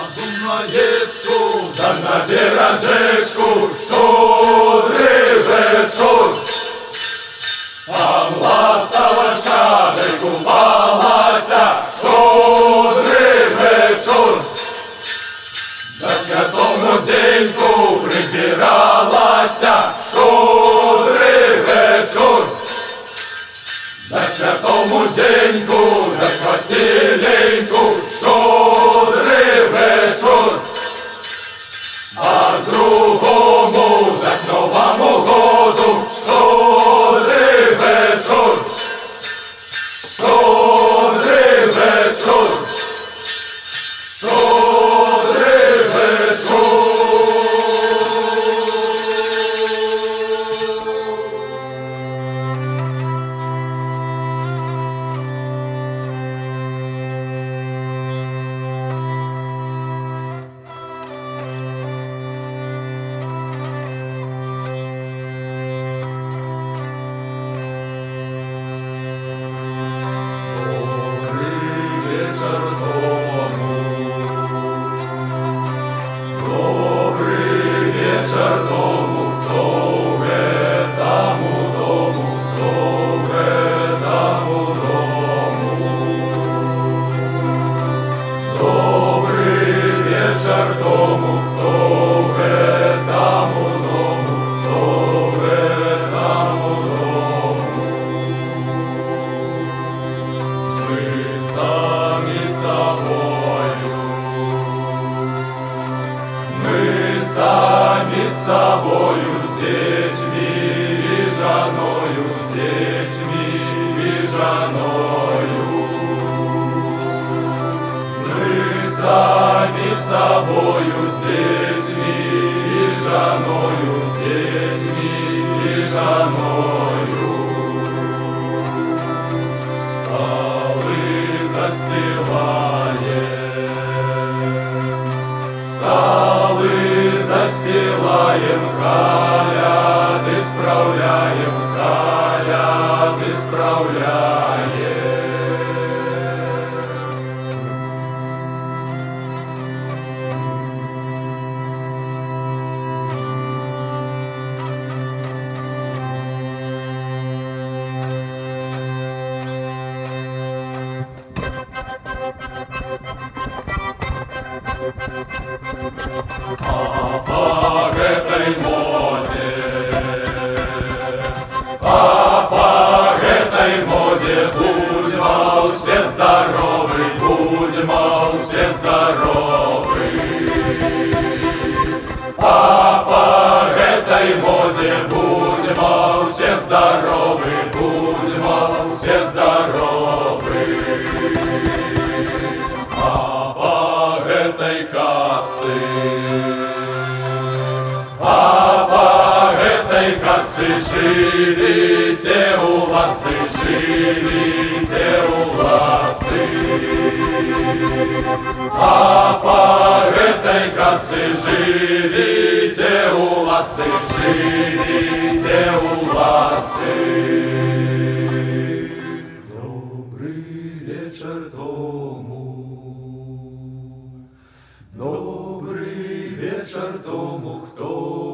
на дітку, да на діранечку, що рибешок. Там ласка важка не купалася, що рибешок. на святому деньку прибиралася, що рибешок. на святому деньку, на красі собою с детьми и женою, с детьми и женою. Собою с детьми и женою, с детьми и женою. Столы застилаем, столы застилаем, коляды справляем, коляды справляем. По этой моде, кассы а этой кассе живите у вас и живите у вас А по этой кассе живите у вас и живите у Вечер тому, кто